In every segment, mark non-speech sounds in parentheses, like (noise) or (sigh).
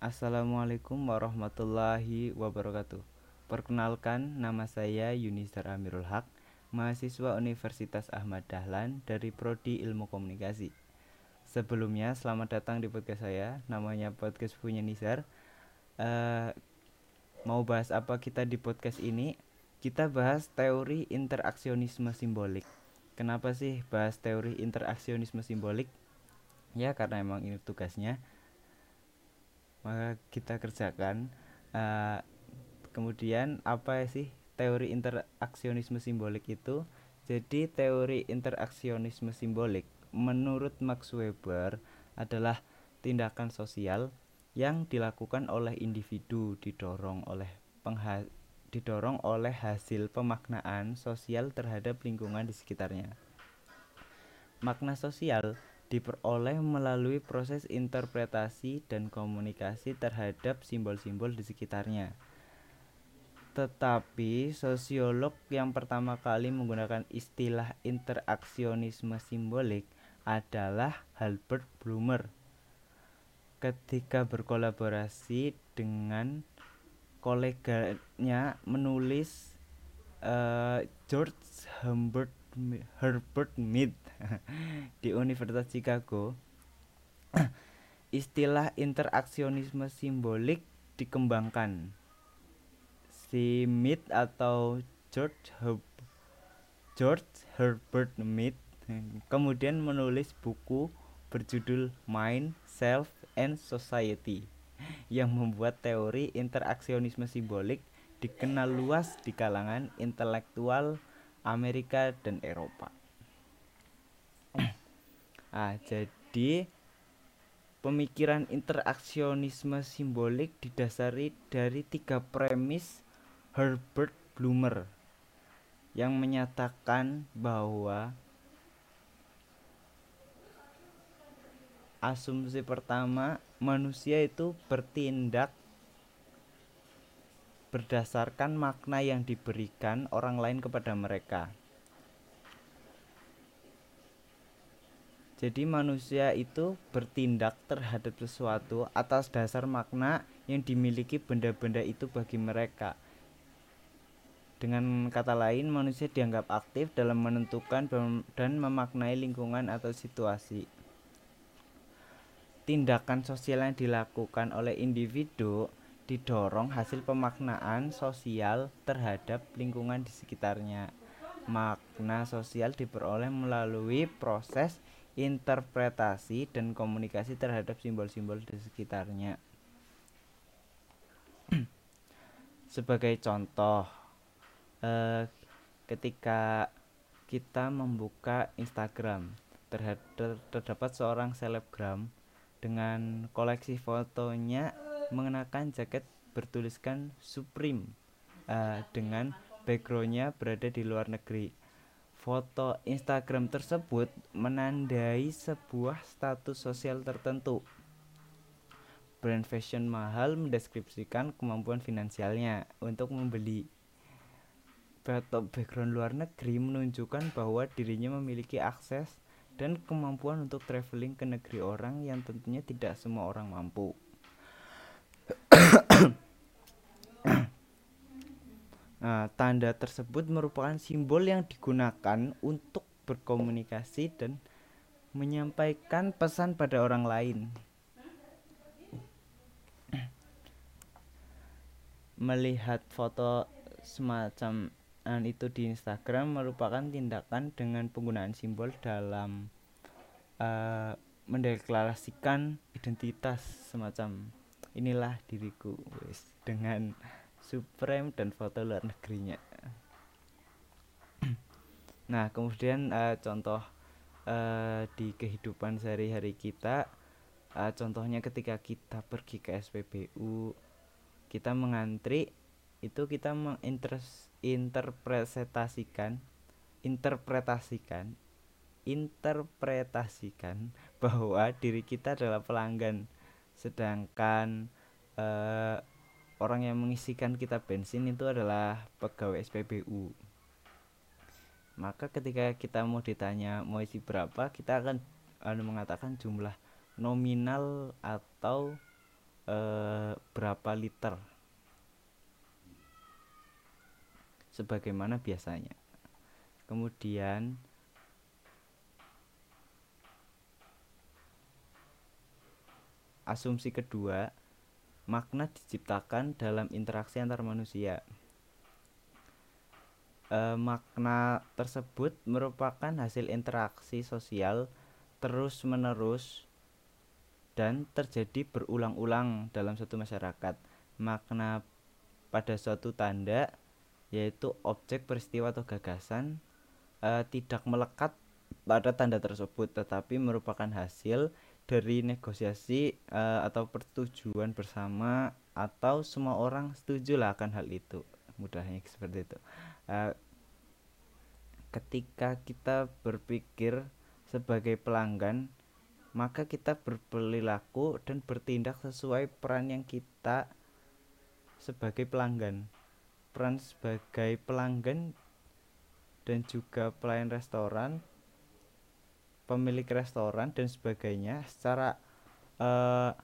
Assalamualaikum warahmatullahi wabarakatuh. Perkenalkan, nama saya Yunisar Amirul Haq, mahasiswa Universitas Ahmad Dahlan dari Prodi Ilmu Komunikasi. Sebelumnya, selamat datang di podcast saya, namanya podcast punya Nisar. Uh, mau bahas apa kita di podcast ini? Kita bahas teori interaksionisme simbolik. Kenapa sih bahas teori interaksionisme simbolik? Ya, karena emang ini tugasnya maka kita kerjakan uh, kemudian apa sih teori interaksionisme simbolik itu jadi teori interaksionisme simbolik menurut Max Weber adalah tindakan sosial yang dilakukan oleh individu didorong oleh pengha didorong oleh hasil pemaknaan sosial terhadap lingkungan di sekitarnya. Makna sosial diperoleh melalui proses interpretasi dan komunikasi terhadap simbol-simbol di sekitarnya. Tetapi sosiolog yang pertama kali menggunakan istilah interaksionisme simbolik adalah Albert Blumer. Ketika berkolaborasi dengan koleganya menulis uh, George Humbert Herbert Mead (laughs) di Universitas Chicago. Istilah interaksionisme simbolik dikembangkan. Si Mead atau George Herb George Herbert Mead kemudian menulis buku berjudul Mind, Self, and Society yang membuat teori interaksionisme simbolik dikenal luas di kalangan intelektual Amerika dan Eropa. (clears throat) ah, jadi pemikiran interaksionisme simbolik didasari dari tiga premis Herbert Blumer yang menyatakan bahwa asumsi pertama manusia itu bertindak berdasarkan makna yang diberikan orang lain kepada mereka. Jadi manusia itu bertindak terhadap sesuatu atas dasar makna yang dimiliki benda-benda itu bagi mereka. Dengan kata lain, manusia dianggap aktif dalam menentukan dan memaknai lingkungan atau situasi. Tindakan sosial yang dilakukan oleh individu didorong hasil pemaknaan sosial terhadap lingkungan di sekitarnya. Makna sosial diperoleh melalui proses interpretasi dan komunikasi terhadap simbol-simbol di sekitarnya. (clears throat) Sebagai contoh, eh, ketika kita membuka Instagram, terhadap terdapat seorang selebgram dengan koleksi fotonya mengenakan jaket bertuliskan Supreme uh, dengan backgroundnya berada di luar negeri. Foto Instagram tersebut menandai sebuah status sosial tertentu. Brand fashion mahal mendeskripsikan kemampuan finansialnya untuk membeli. Foto background luar negeri menunjukkan bahwa dirinya memiliki akses dan kemampuan untuk traveling ke negeri orang yang tentunya tidak semua orang mampu. Nah, tanda tersebut merupakan simbol yang digunakan untuk berkomunikasi dan menyampaikan pesan pada orang lain. Melihat foto semacam itu di Instagram merupakan tindakan dengan penggunaan simbol dalam uh, mendeklarasikan identitas semacam inilah diriku wis dengan supreme dan foto luar negerinya. (clears throat) Nah kemudian uh, contoh uh, di kehidupan sehari-hari kita uh, contohnya ketika kita pergi ke SPBU kita mengantri itu kita menginterpretasikan interpretasikan interpretasikan bahwa diri kita adalah pelanggan. Sedangkan uh, orang yang mengisikan kita bensin itu adalah pegawai SPBU maka ketika kita mau ditanya mau isi berapa kita akan uh, mengatakan jumlah nominal atau eh, berapa liter. Sebagaimana biasanya. Kemudian asumsi kedua makna diciptakan dalam interaksi antar manusia e, makna tersebut merupakan hasil interaksi sosial terus-menerus dan terjadi berulang-ulang dalam suatu masyarakat. Makna pada suatu tanda yaitu objek peristiwa atau gagasan e, tidak melekat pada tanda tersebut tetapi merupakan hasil dari negosiasi e, atau persetujuan bersama atau semua orang setuju lah akan hal itu. Mudahnya seperti itu. E, ketika kita berpikir sebagai pelanggan maka kita berperilaku dan bertindak sesuai peran yang kita sebagai pelanggan. Peran sebagai pelanggan dan juga pelayan restoran pemilik restoran dan sebagainya secara uh,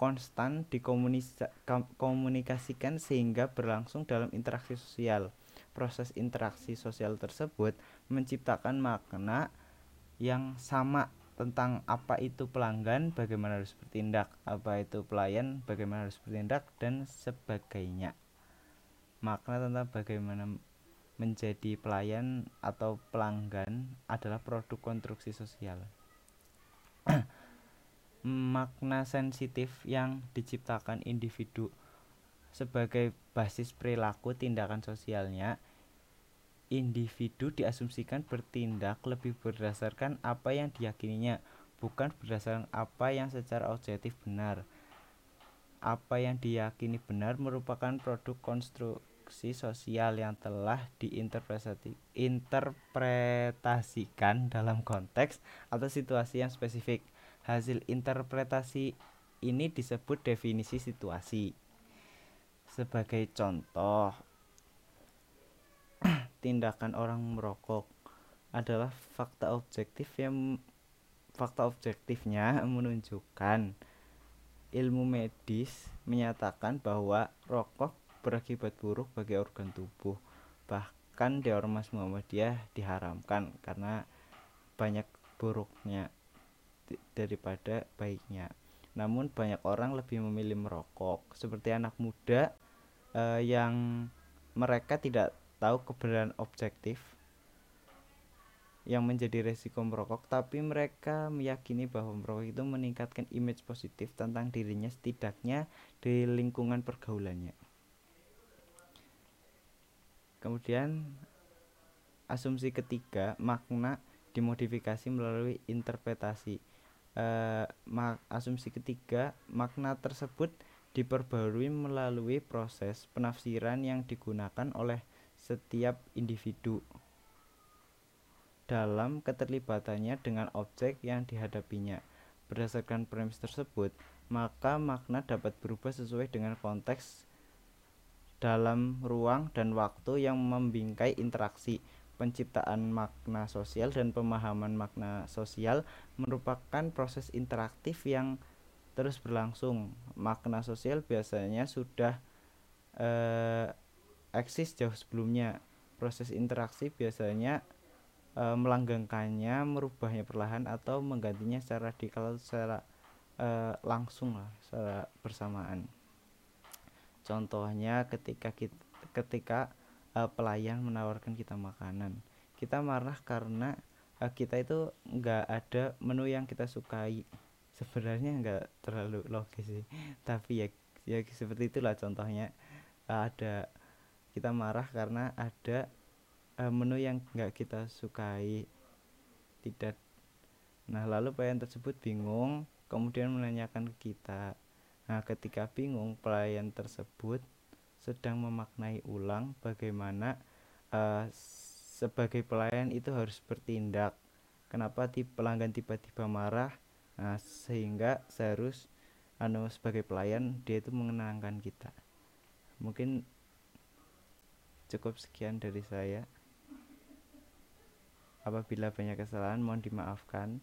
konstan dikomunikasikan sehingga berlangsung dalam interaksi sosial proses interaksi sosial tersebut menciptakan makna yang sama tentang apa itu pelanggan, bagaimana harus bertindak, apa itu pelayan, bagaimana harus bertindak dan sebagainya. Makna tentang bagaimana menjadi pelayan atau pelanggan adalah produk konstruksi sosial. (clears throat) Makna sensitif yang diciptakan individu sebagai basis perilaku tindakan sosialnya individu diasumsikan bertindak lebih berdasarkan apa yang diyakininya, bukan berdasarkan apa yang secara objektif benar. Apa yang diyakini benar merupakan produk konstruksi sosial yang telah diinterpretasikan dalam konteks atau situasi yang spesifik. Hasil interpretasi ini disebut definisi situasi. Sebagai contoh, (clears throat) tindakan orang merokok adalah fakta objektif yang fakta objektifnya menunjukkan ilmu medis menyatakan bahwa rokok berakibat buruk bagi organ tubuh. Bahkan di ormas Muhammadiyah diharamkan karena banyak buruknya daripada baiknya. Namun banyak orang lebih memilih merokok seperti anak muda eh, yang mereka tidak tahu kebenaran objektif yang menjadi resiko merokok tapi mereka meyakini bahwa merokok itu meningkatkan image positif tentang dirinya setidaknya di lingkungan pergaulannya kemudian asumsi ketiga makna dimodifikasi melalui interpretasi e, mak asumsi ketiga makna tersebut diperbarui melalui proses penafsiran yang digunakan oleh setiap individu dalam keterlibatannya dengan objek yang dihadapinya. Berdasarkan premis tersebut, maka makna dapat berubah sesuai dengan konteks dalam ruang dan waktu yang membingkai interaksi. Penciptaan makna sosial dan pemahaman makna sosial merupakan proses interaktif yang terus berlangsung. Makna sosial biasanya sudah eh, eksis jauh sebelumnya. Proses interaksi biasanya e, melanggengkannya, merubahnya perlahan atau menggantinya secara radikal secara e, langsung lah, secara bersamaan. Contohnya ketika kita, ketika e, pelayan menawarkan kita makanan, kita marah karena e, kita itu nggak ada menu yang kita sukai. Sebenarnya nggak terlalu logis sih, (laughs) tapi ya ya seperti itulah contohnya. Ada kita marah karena ada uh, menu yang nggak kita sukai. Tidak. Nah lalu pelayan tersebut bingung kemudian menanyakan ke kita nah ketika bingung pelayan tersebut sedang memaknai ulang bagaimana uh, sebagai pelayan itu harus bertindak. Kenapa di pelanggan tiba-tiba marah? Nah sehingga seharus anu sebagai pelayan dia itu mengenangkan kita. Mungkin cukup sekian dari saya. Apabila banyak kesalahan mohon dimaafkan